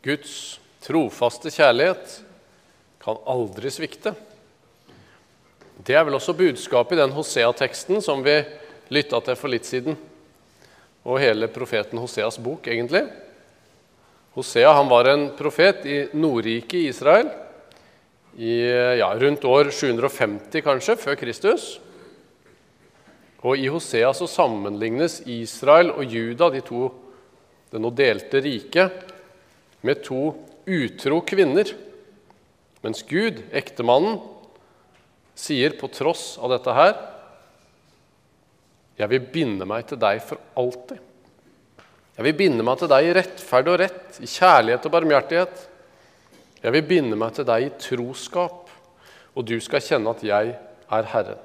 Guds trofaste kjærlighet kan aldri svikte. Det er vel også budskapet i den Hosea-teksten som vi lytta til for litt siden, og hele profeten Hoseas bok, egentlig. Hosea han var en profet i Nordriket i Israel i ja, rundt år 750 kanskje, før Kristus. Og I Hosea så sammenlignes Israel og Juda, de to, det nå delte riket, med to utro kvinner. Mens Gud, ektemannen, sier på tross av dette her Jeg vil binde meg til deg for alltid. Jeg vil binde meg til deg i rettferd og rett, i kjærlighet og barmhjertighet. Jeg vil binde meg til deg i troskap, og du skal kjenne at jeg er Herren.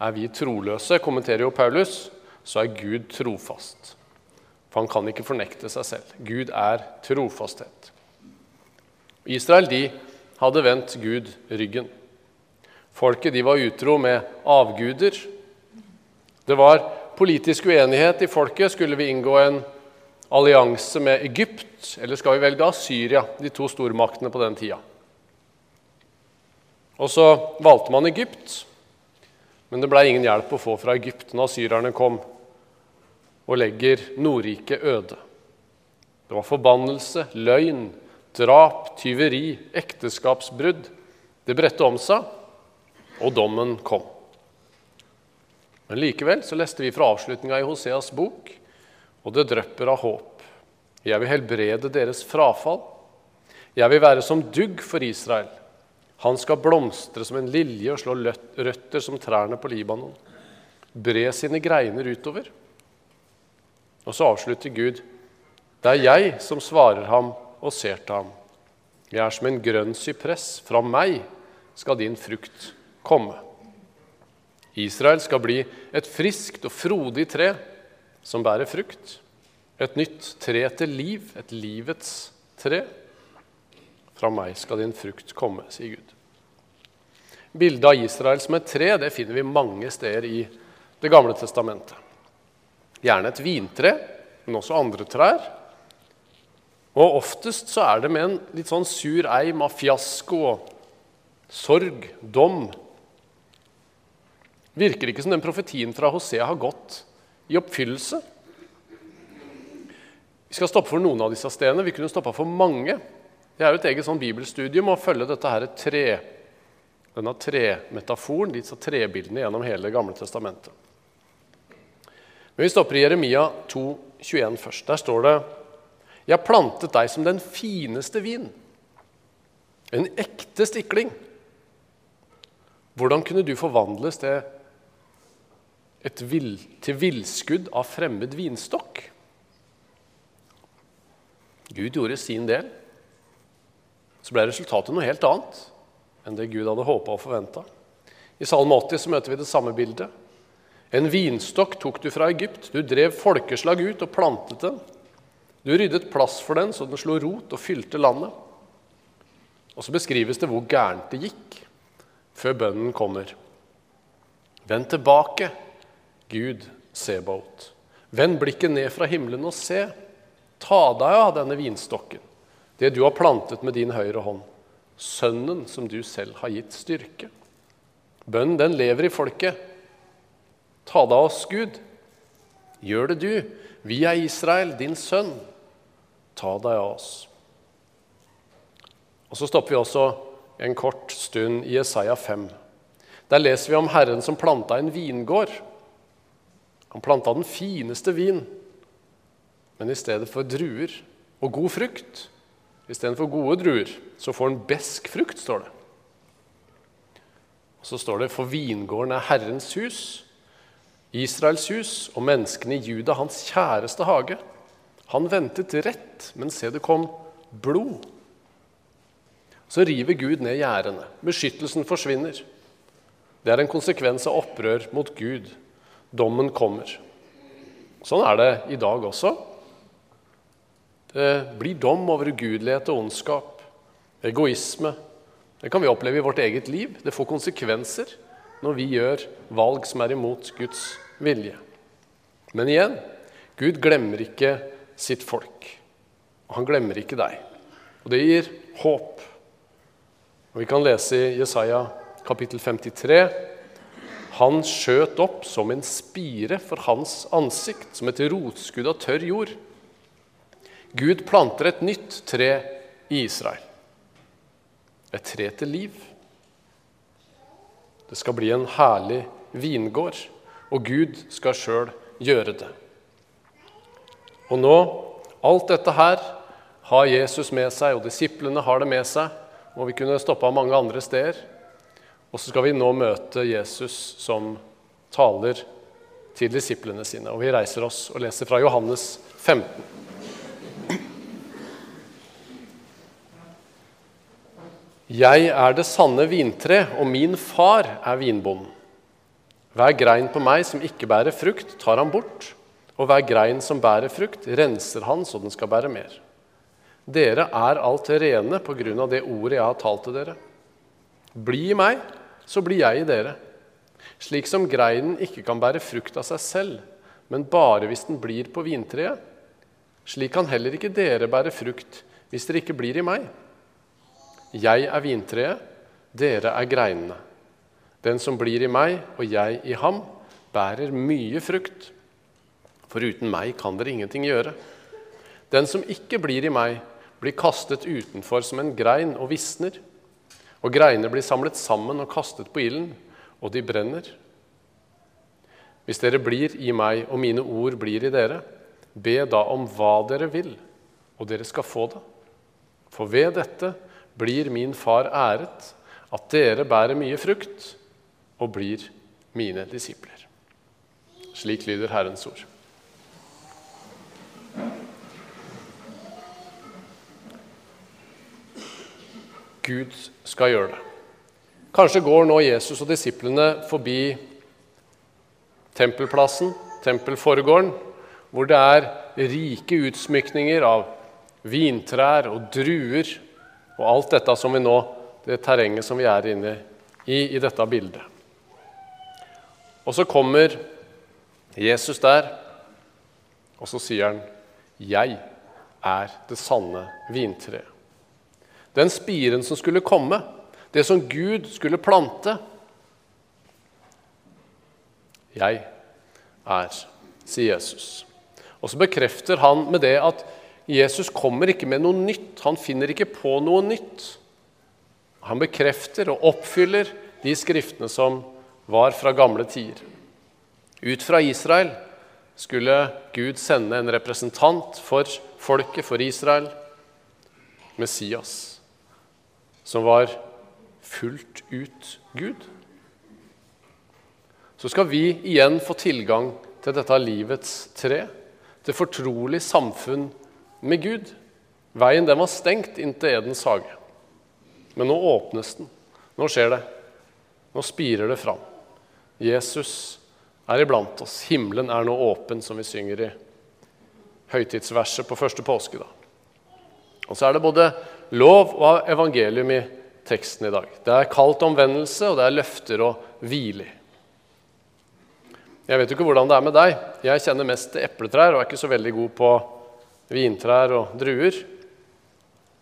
Er vi troløse, kommenterer jo Paulus, så er Gud trofast. For han kan ikke fornekte seg selv. Gud er trofasthet. Israel de hadde vendt Gud ryggen. Folket de var utro med avguder. Det var politisk uenighet i folket. Skulle vi inngå en allianse med Egypt, eller skal vi velge Syria, de to stormaktene på den tida? Og så valgte man Egypt. Men det ble ingen hjelp å få fra Egypt når syrerne kom og legger Nordriket øde. Det var forbannelse, løgn, drap, tyveri, ekteskapsbrudd. Det bredte om seg, og dommen kom. Men likevel så leste vi fra avslutninga i Hoseas bok, og det drypper av håp. Jeg vil helbrede deres frafall. Jeg vil være som dugg for Israel. Han skal blomstre som en lilje og slå røtter som trærne på Libanon. Bre sine greiner utover. Og så avslutter Gud. Det er jeg som svarer ham og ser til ham. Jeg er som en grønn sypress. Fra meg skal din frukt komme. Israel skal bli et friskt og frodig tre som bærer frukt. Et nytt tre til liv, et livets tre. Fra meg skal din frukt komme, sier Gud. Bildet av Israel som et tre det finner vi mange steder i Det gamle testamentet. Gjerne et vintre, men også andre trær. Og Oftest så er det med en litt sånn sur eim av fiasko og sorg, dom. Virker ikke som den profetien fra Hosea har gått i oppfyllelse. Vi skal stoppe for noen av disse stedene. Vi kunne stoppa for mange. Det er jo et eget sånn bibelstudium å følge dette her tre, denne tremetaforen, disse trebildene gjennom hele Gamle testamentet. Men vi stopper i Jeremia 2, 21 først. Der står det Jeg har plantet deg som den fineste vin, en ekte stikling. Hvordan kunne du forvandles til, vil, til villskudd av fremmed vinstokk? Gud gjorde sin del så ble resultatet noe helt annet enn det Gud hadde håpa og forventa. I Salme 80 så møter vi det samme bildet. En vinstokk tok du fra Egypt. Du drev folkeslag ut og plantet den. Du ryddet plass for den så den slo rot og fylte landet. Og så beskrives det hvor gærent det gikk før bønnen kommer. Vend tilbake, Gud Sebaot. Vend blikket ned fra himmelen og se. Ta deg av denne vinstokken det du har plantet med din høyre hånd, sønnen som du selv har gitt styrke. Bønnen, den lever i folket. Ta deg av oss, Gud. Gjør det, du. Vi er Israel, din sønn. Ta deg av oss. Og Så stopper vi også en kort stund i Jesaja 5. Der leser vi om Herren som planta en vingård. Han planta den fineste vin, men i stedet for druer og god frukt Istedenfor gode druer så får han besk frukt, står det. Og Så står det for vingården er Herrens hus, Israels hus, og menneskene i Juda hans kjæreste hage. Han ventet rett, men se, det kom blod. Så river Gud ned gjerdene. Beskyttelsen forsvinner. Det er en konsekvens av opprør mot Gud. Dommen kommer. Sånn er det i dag også. Det blir dom over ugudelighet og ondskap, egoisme. Det kan vi oppleve i vårt eget liv. Det får konsekvenser når vi gjør valg som er imot Guds vilje. Men igjen Gud glemmer ikke sitt folk. Og han glemmer ikke deg. Og det gir håp. Og Vi kan lese i Jesaja kapittel 53. Han skjøt opp som en spire for hans ansikt, som et rotskudd av tørr jord. Gud planter et nytt tre i Israel. Et tre til liv. Det skal bli en herlig vingård, og Gud skal sjøl gjøre det. Og nå, alt dette her har Jesus med seg, og disiplene har det med seg. Og vi kunne stoppa mange andre steder. Og så skal vi nå møte Jesus som taler til disiplene sine. Og vi reiser oss og leser fra Johannes 15. Jeg er det sanne vintre, og min far er vinbonden. Hver grein på meg som ikke bærer frukt, tar han bort, og hver grein som bærer frukt, renser han så den skal bære mer. Dere er alt rene på grunn av det ordet jeg har talt til dere. Bli i meg, så blir jeg i dere. Slik som greinen ikke kan bære frukt av seg selv, men bare hvis den blir på vintreet, slik kan heller ikke dere bære frukt hvis dere ikke blir i meg. Jeg er vintreet, dere er greinene. Den som blir i meg og jeg i ham, bærer mye frukt. For uten meg kan dere ingenting gjøre. Den som ikke blir i meg, blir kastet utenfor som en grein og visner. Og greiner blir samlet sammen og kastet på ilden, og de brenner. Hvis dere blir i meg, og mine ord blir i dere, be da om hva dere vil, og dere skal få det. For ved dette blir min far æret, at dere bærer mye frukt og blir mine disipler. Slik lyder Herrens ord. Gud skal gjøre det. Kanskje går nå Jesus og disiplene forbi tempelplassen, tempelforegården, hvor det er rike utsmykninger av vintrær og druer og alt dette som vi nå, det terrenget som vi er inne i i dette bildet. Og så kommer Jesus der, og så sier han, 'Jeg er det sanne vintreet'. Den spiren som skulle komme, det som Gud skulle plante. Jeg er, sier Jesus. Og så bekrefter han med det at Jesus kommer ikke med noe nytt. Han finner ikke på noe nytt. Han bekrefter og oppfyller de skriftene som var fra gamle tider. Ut fra Israel skulle Gud sende en representant for folket, for Israel, Messias som var fullt ut Gud. Så skal vi igjen få tilgang til dette livets tre, til fortrolig samfunn med Gud. Veien den var stengt inn til Edens hage. Men nå åpnes den. Nå skjer det. Nå spirer det fram. Jesus er iblant oss. Himmelen er nå åpen, som vi synger i høytidsverset på første påskedag. Og så er det både lov og evangelium i teksten i dag. Det er kalt omvendelse, og det er løfter og hvile. Jeg vet jo ikke hvordan det er med deg. Jeg kjenner mest til epletrær og er ikke så veldig god på vintrær og druer.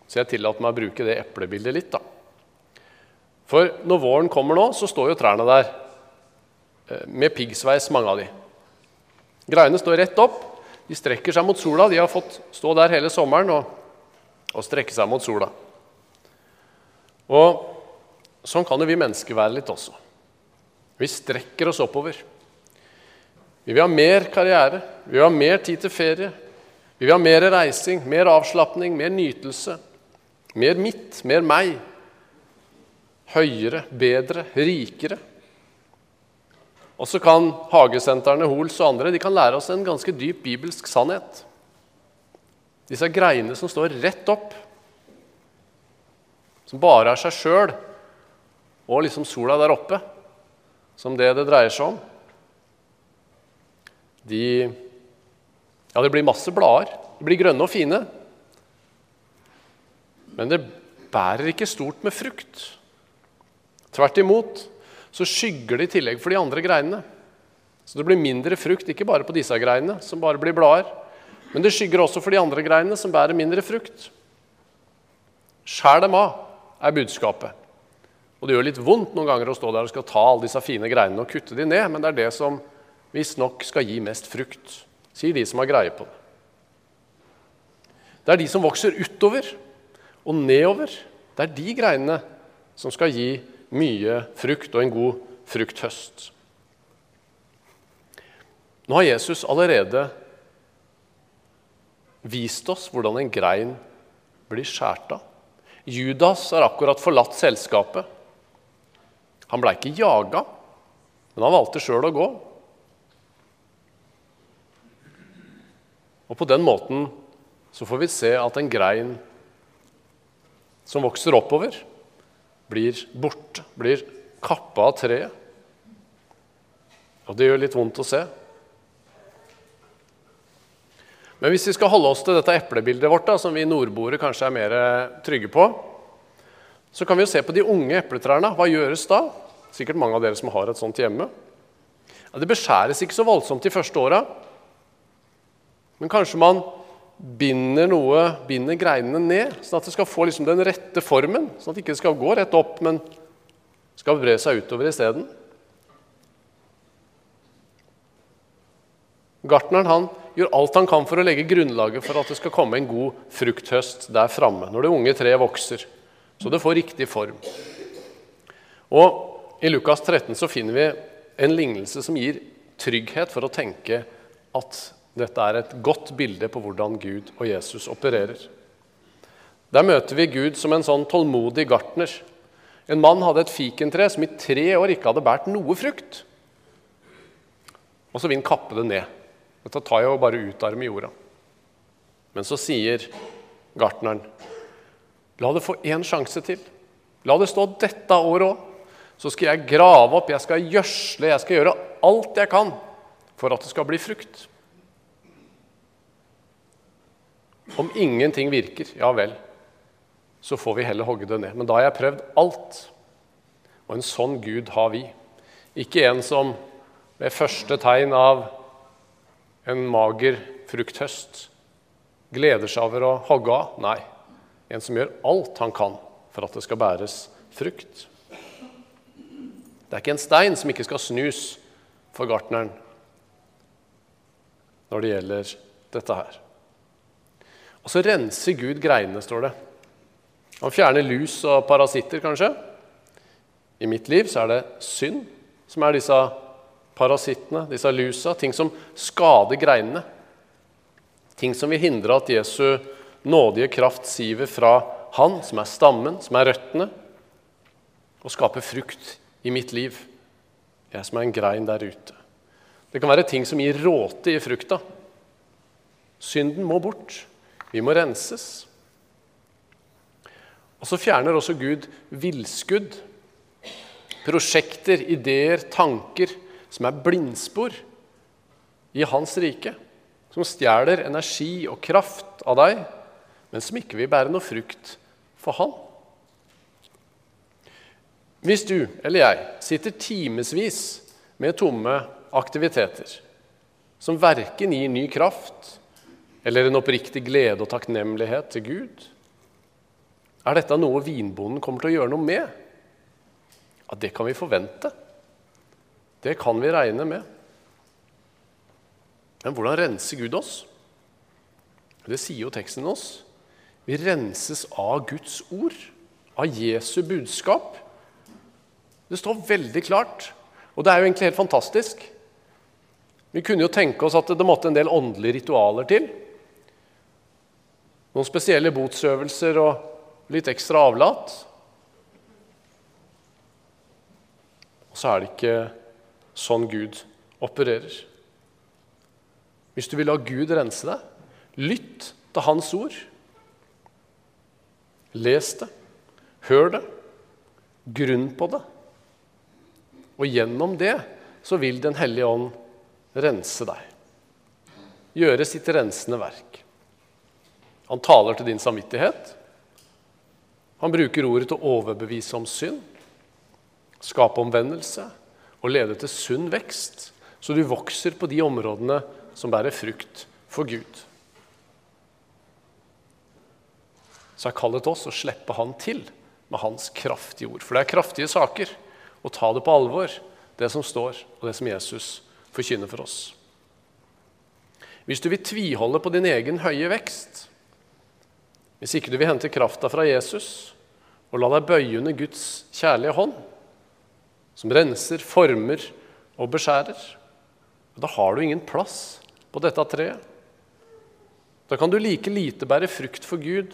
Så jeg tillater meg å bruke det eplebildet litt, da. For når våren kommer nå, så står jo trærne der med piggsveis, mange av de. Greiene står rett opp. De strekker seg mot sola. De har fått stå der hele sommeren. og og strekke seg mot sola. Og Sånn kan jo vi mennesker være litt også. Vi strekker oss oppover. Vi vil ha mer karriere, vi vil ha mer tid til ferie. Vi vil ha mer reising, mer avslapning, mer nytelse. Mer mitt, mer meg. Høyere, bedre, rikere. Og så kan hagesentrene Hols og andre de kan lære oss en ganske dyp bibelsk sannhet. Disse greiene som står rett opp, som bare er seg sjøl og liksom sola der oppe, som det det dreier seg om. De Ja, det blir masse blader. De blir grønne og fine. Men det bærer ikke stort med frukt. Tvert imot så skygger det i tillegg for de andre greinene. Så det blir mindre frukt, ikke bare på disse greinene, som bare blir blader, Men det skygger også for de andre greinene som bærer mindre frukt. Skjær dem av, er budskapet. Og det gjør litt vondt noen ganger å stå der og skal ta alle disse fine greinene og kutte de ned, men det er det som visstnok skal gi mest frukt, sier de som har greie på det. Det er de som vokser utover og nedover. Det er de greinene som skal gi mye frukt og en god frukthøst. Nå har Jesus allerede vist oss hvordan en grein blir skåret av. Judas har akkurat forlatt selskapet. Han blei ikke jaga, men han valgte sjøl å gå. Og på den måten så får vi se at en grein som vokser oppover, blir borte, blir kappa av treet. Og det gjør litt vondt å se. Men hvis vi skal holde oss til dette eplebildet vårt, da, som vi nordboere kanskje er mer trygge på, så kan vi jo se på de unge epletrærne. Hva gjøres da? Sikkert mange av dere som har et sånt hjemme. Ja, det beskjæres ikke så voldsomt de første åra. Men kanskje man binder noe, binder greinene ned, sånn at det skal få liksom den rette formen. Sånn at det ikke skal gå rett opp, men skal bre seg utover isteden. Gartneren han gjør alt han kan for å legge grunnlaget for at det skal komme en god frukthøst der framme, når det unge treet vokser, så det får riktig form. Og I Lukas 13 så finner vi en lignelse som gir trygghet for å tenke at dette er et godt bilde på hvordan Gud og Jesus opererer. Der møter vi Gud som en sånn tålmodig gartner. En mann hadde et fikentre som i tre år ikke hadde båret noe frukt. Og så vil han kappe det ned. Dette tar jo bare utarm i jorda. Men så sier gartneren, la det få én sjanse til. La det stå dette året òg. Så skal jeg grave opp, jeg skal gjødsle, jeg skal gjøre alt jeg kan for at det skal bli frukt. Om ingenting virker, ja vel, så får vi heller hogge det ned. Men da har jeg prøvd alt. Og en sånn Gud har vi. Ikke en som ved første tegn av en mager frukthøst gleder seg over å hogge av. Nei, en som gjør alt han kan for at det skal bæres frukt. Det er ikke en stein som ikke skal snus for gartneren når det gjelder dette her. Og så renser Gud greinene, står det. Han fjerner lus og parasitter, kanskje. I mitt liv så er det synd som er disse parasittene, disse lusa. Ting som skader greinene. Ting som vil hindre at Jesu nådige kraft siver fra Han, som er stammen, som er røttene, og skaper frukt i mitt liv. Jeg som er en grein der ute. Det kan være ting som gir råte i frukta. Synden må bort. Vi må renses. Og så fjerner også Gud villskudd. Prosjekter, ideer, tanker som er blindspor i hans rike. Som stjeler energi og kraft av deg, men som ikke vil bære noe frukt for han. Hvis du eller jeg sitter timevis med tomme aktiviteter som verken gir ny kraft eller en oppriktig glede og takknemlighet til Gud? Er dette noe vinbonden kommer til å gjøre noe med? Ja, det kan vi forvente. Det kan vi regne med. Men hvordan renser Gud oss? Det sier jo teksten oss. Vi renses av Guds ord, av Jesu budskap. Det står veldig klart, og det er jo egentlig helt fantastisk. Vi kunne jo tenke oss at det måtte en del åndelige ritualer til. Noen spesielle botsøvelser og litt ekstra avlat. Og så er det ikke sånn Gud opererer. Hvis du vil la Gud rense deg, lytt til Hans ord. Les det, hør det, grunn på det. Og gjennom det så vil Den hellige ånd rense deg. Gjøre sitt rensende verk. Han taler til din samvittighet. Han bruker ordet til å overbevise om synd, skape omvendelse og lede til sunn vekst, så du vokser på de områdene som bærer frukt for Gud. så er kallet oss å slippe han til med hans kraftige ord. For det er kraftige saker. Å ta det på alvor, det som står, og det som Jesus forkynner for oss. Hvis du vil tviholde på din egen høye vekst, hvis ikke du vil hente krafta fra Jesus og la deg bøye under Guds kjærlige hånd, som renser, former og beskjærer, da har du ingen plass på dette treet. Da kan du like lite bære frukt for Gud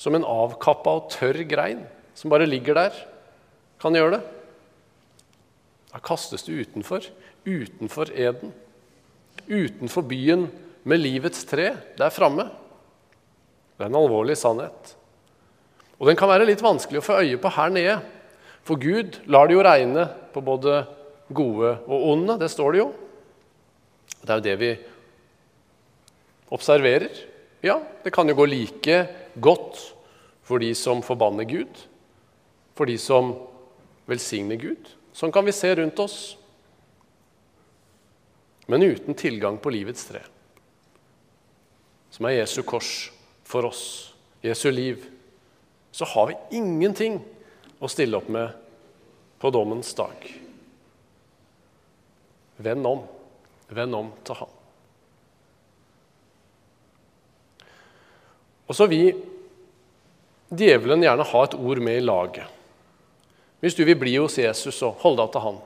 som en avkappa og tørr grein som bare ligger der, kan gjøre det. Da kastes du utenfor, utenfor eden, utenfor byen med livets tre der framme. Det er en alvorlig sannhet. Og den kan være litt vanskelig å få øye på her nede. For Gud lar det jo regne på både gode og onde. Det står det jo. Det er jo det vi observerer. Ja, det kan jo gå like godt for de som forbanner Gud, for de som velsigner Gud. Sånn kan vi se rundt oss. Men uten tilgang på livets tre, som er Jesu kors for oss, Jesu liv, så har vi ingenting å stille opp med på dommens dag. Vend om. Vend om til Han. Og så vil djevelen gjerne ha et ord med i laget. Hvis du vil bli hos Jesus og holde deg til han,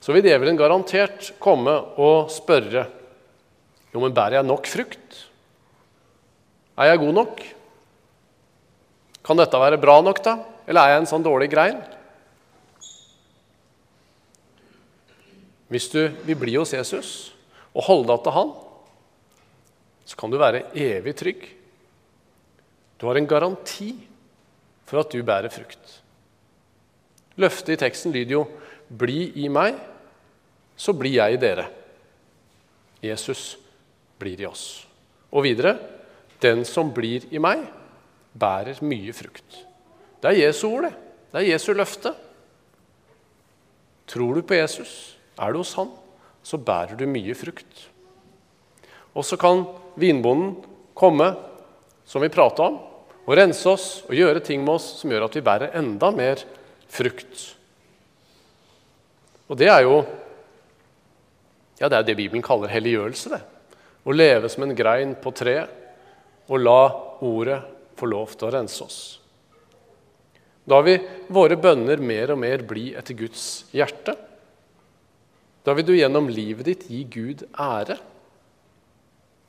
så vil djevelen garantert komme og spørre jo, men bærer jeg nok frukt. Er jeg god nok? Kan dette være bra nok, da? Eller er jeg en sånn dårlig grein? Hvis du vil bli hos Jesus og holde deg til han, så kan du være evig trygg. Du har en garanti for at du bærer frukt. Løftet i teksten lyder jo 'Bli i meg, så blir jeg i dere'. Jesus blir i oss. Og videre 'Den som blir i meg, bærer mye frukt'. Det er Jesu ord, det. Det er Jesu løfte. Tror du på Jesus, er du hos Han, så bærer du mye frukt. Og så kan vinbonden komme, som vi prata om, og rense oss og gjøre ting med oss som gjør at vi bærer enda mer frukt. Og det er jo ja, det er det Bibelen kaller helliggjørelse. det. Å leve som en grein på treet og la ordet få lov til å rense oss. Da vil våre bønner mer og mer bli etter Guds hjerte. Da vil du gjennom livet ditt gi Gud ære.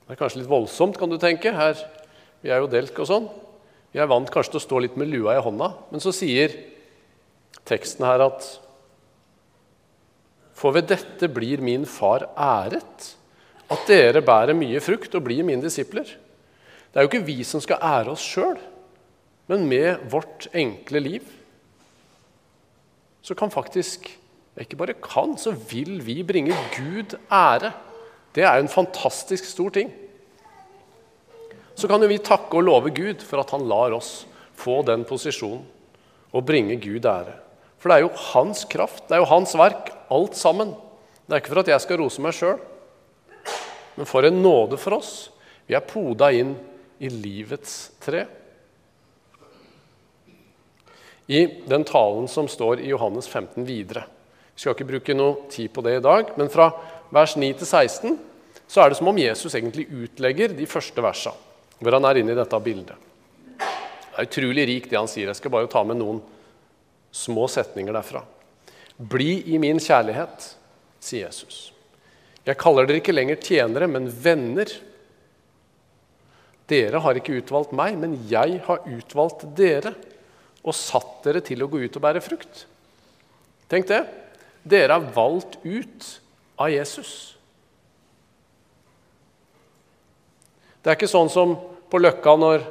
Det er kanskje litt voldsomt, kan du tenke. Her, Vi er jo delk og sånn. Vi er vant kanskje til å stå litt med lua i hånda. Men så sier teksten her at For ved dette blir min far æret, at dere bærer mye frukt og blir mine disipler. Det er jo ikke vi som skal ære oss sjøl, men med vårt enkle liv så kan faktisk Ikke bare kan, så vil vi bringe Gud ære. Det er en fantastisk stor ting. Så kan jo vi takke og love Gud for at han lar oss få den posisjonen og bringe Gud ære. For det er jo hans kraft, det er jo hans verk, alt sammen. Det er ikke for at jeg skal rose meg sjøl, men for en nåde for oss. Vi er poda inn i livets tre. I den talen som står i Johannes 15 videre Jeg skal ikke bruke noe tid på det i dag, men fra vers 9 til 16 så er det som om Jesus egentlig utlegger de første versene, hvor han er inne i dette bildet. Det er utrolig rikt, det han sier. Jeg skal bare ta med noen små setninger derfra. Bli i min kjærlighet, sier Jesus. Jeg kaller dere ikke lenger tjenere, men venner. Dere har ikke utvalgt meg, men jeg har utvalgt dere og satt dere til å gå ut og bære frukt. Tenk det. Dere er valgt ut av Jesus. Det er ikke sånn som på Løkka når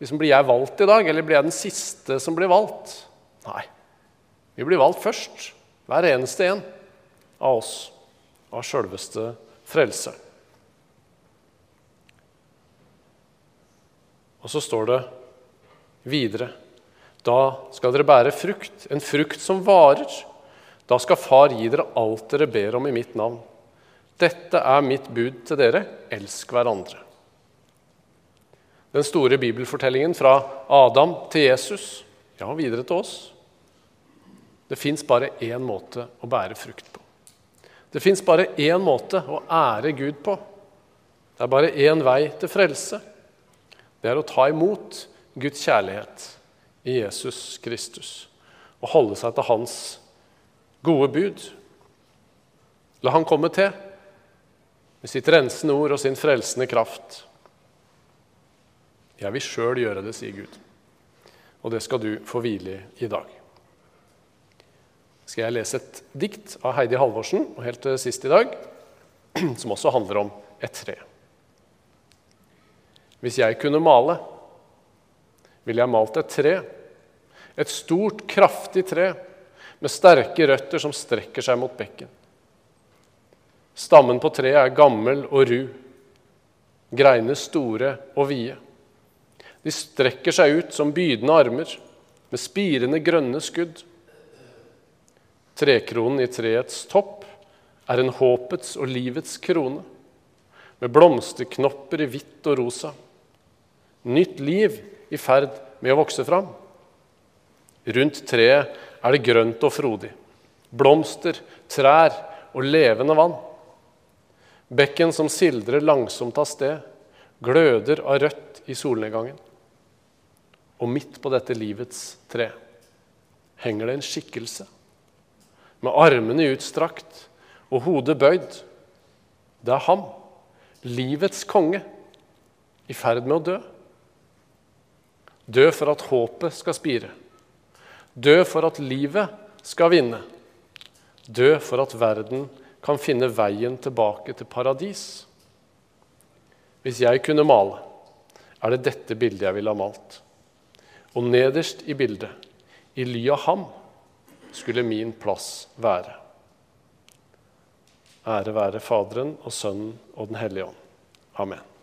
liksom, Blir jeg valgt i dag, eller blir jeg den siste som blir valgt? Nei. Vi blir valgt først, hver eneste en av oss, av sjølveste frelse. Og så står det videre Da skal dere bære frukt, en frukt som varer. Da skal Far gi dere alt dere ber om i mitt navn. Dette er mitt bud til dere elsk hverandre. Den store bibelfortellingen fra Adam til Jesus, ja, videre til oss. Det fins bare én måte å bære frukt på. Det fins bare én måte å ære Gud på. Det er bare én vei til frelse. Det er å ta imot Guds kjærlighet i Jesus Kristus og holde seg til Hans gode bud. La Han komme til med sitt rensende ord og sin frelsende kraft. Jeg vil sjøl gjøre det, sier Gud. Og det skal du få hvile i dag. Skal jeg lese et dikt av Heidi Halvorsen og helt til sist i dag, som også handler om et tre. Hvis jeg kunne male, ville jeg malt et tre. Et stort, kraftig tre med sterke røtter som strekker seg mot bekken. Stammen på treet er gammel og ru, greinene store og vide. De strekker seg ut som bydende armer med spirende grønne skudd. Trekronen i treets topp er en håpets og livets krone, med blomsterknopper i hvitt og rosa. Nytt liv i ferd med å vokse fram. Rundt treet er det grønt og frodig. Blomster, trær og levende vann. Bekken som sildrer langsomt av sted, gløder av rødt i solnedgangen. Og midt på dette livets tre henger det en skikkelse med armene utstrakt og hodet bøyd. Det er ham, livets konge, i ferd med å dø. Dø for at håpet skal spire. Dø for at livet skal vinne. Dø for at verden kan finne veien tilbake til paradis. Hvis jeg kunne male, er det dette bildet jeg ville ha malt. Og nederst i bildet, i ly av ham, skulle min plass være. Ære være Faderen og Sønnen og Den hellige ånd. Amen.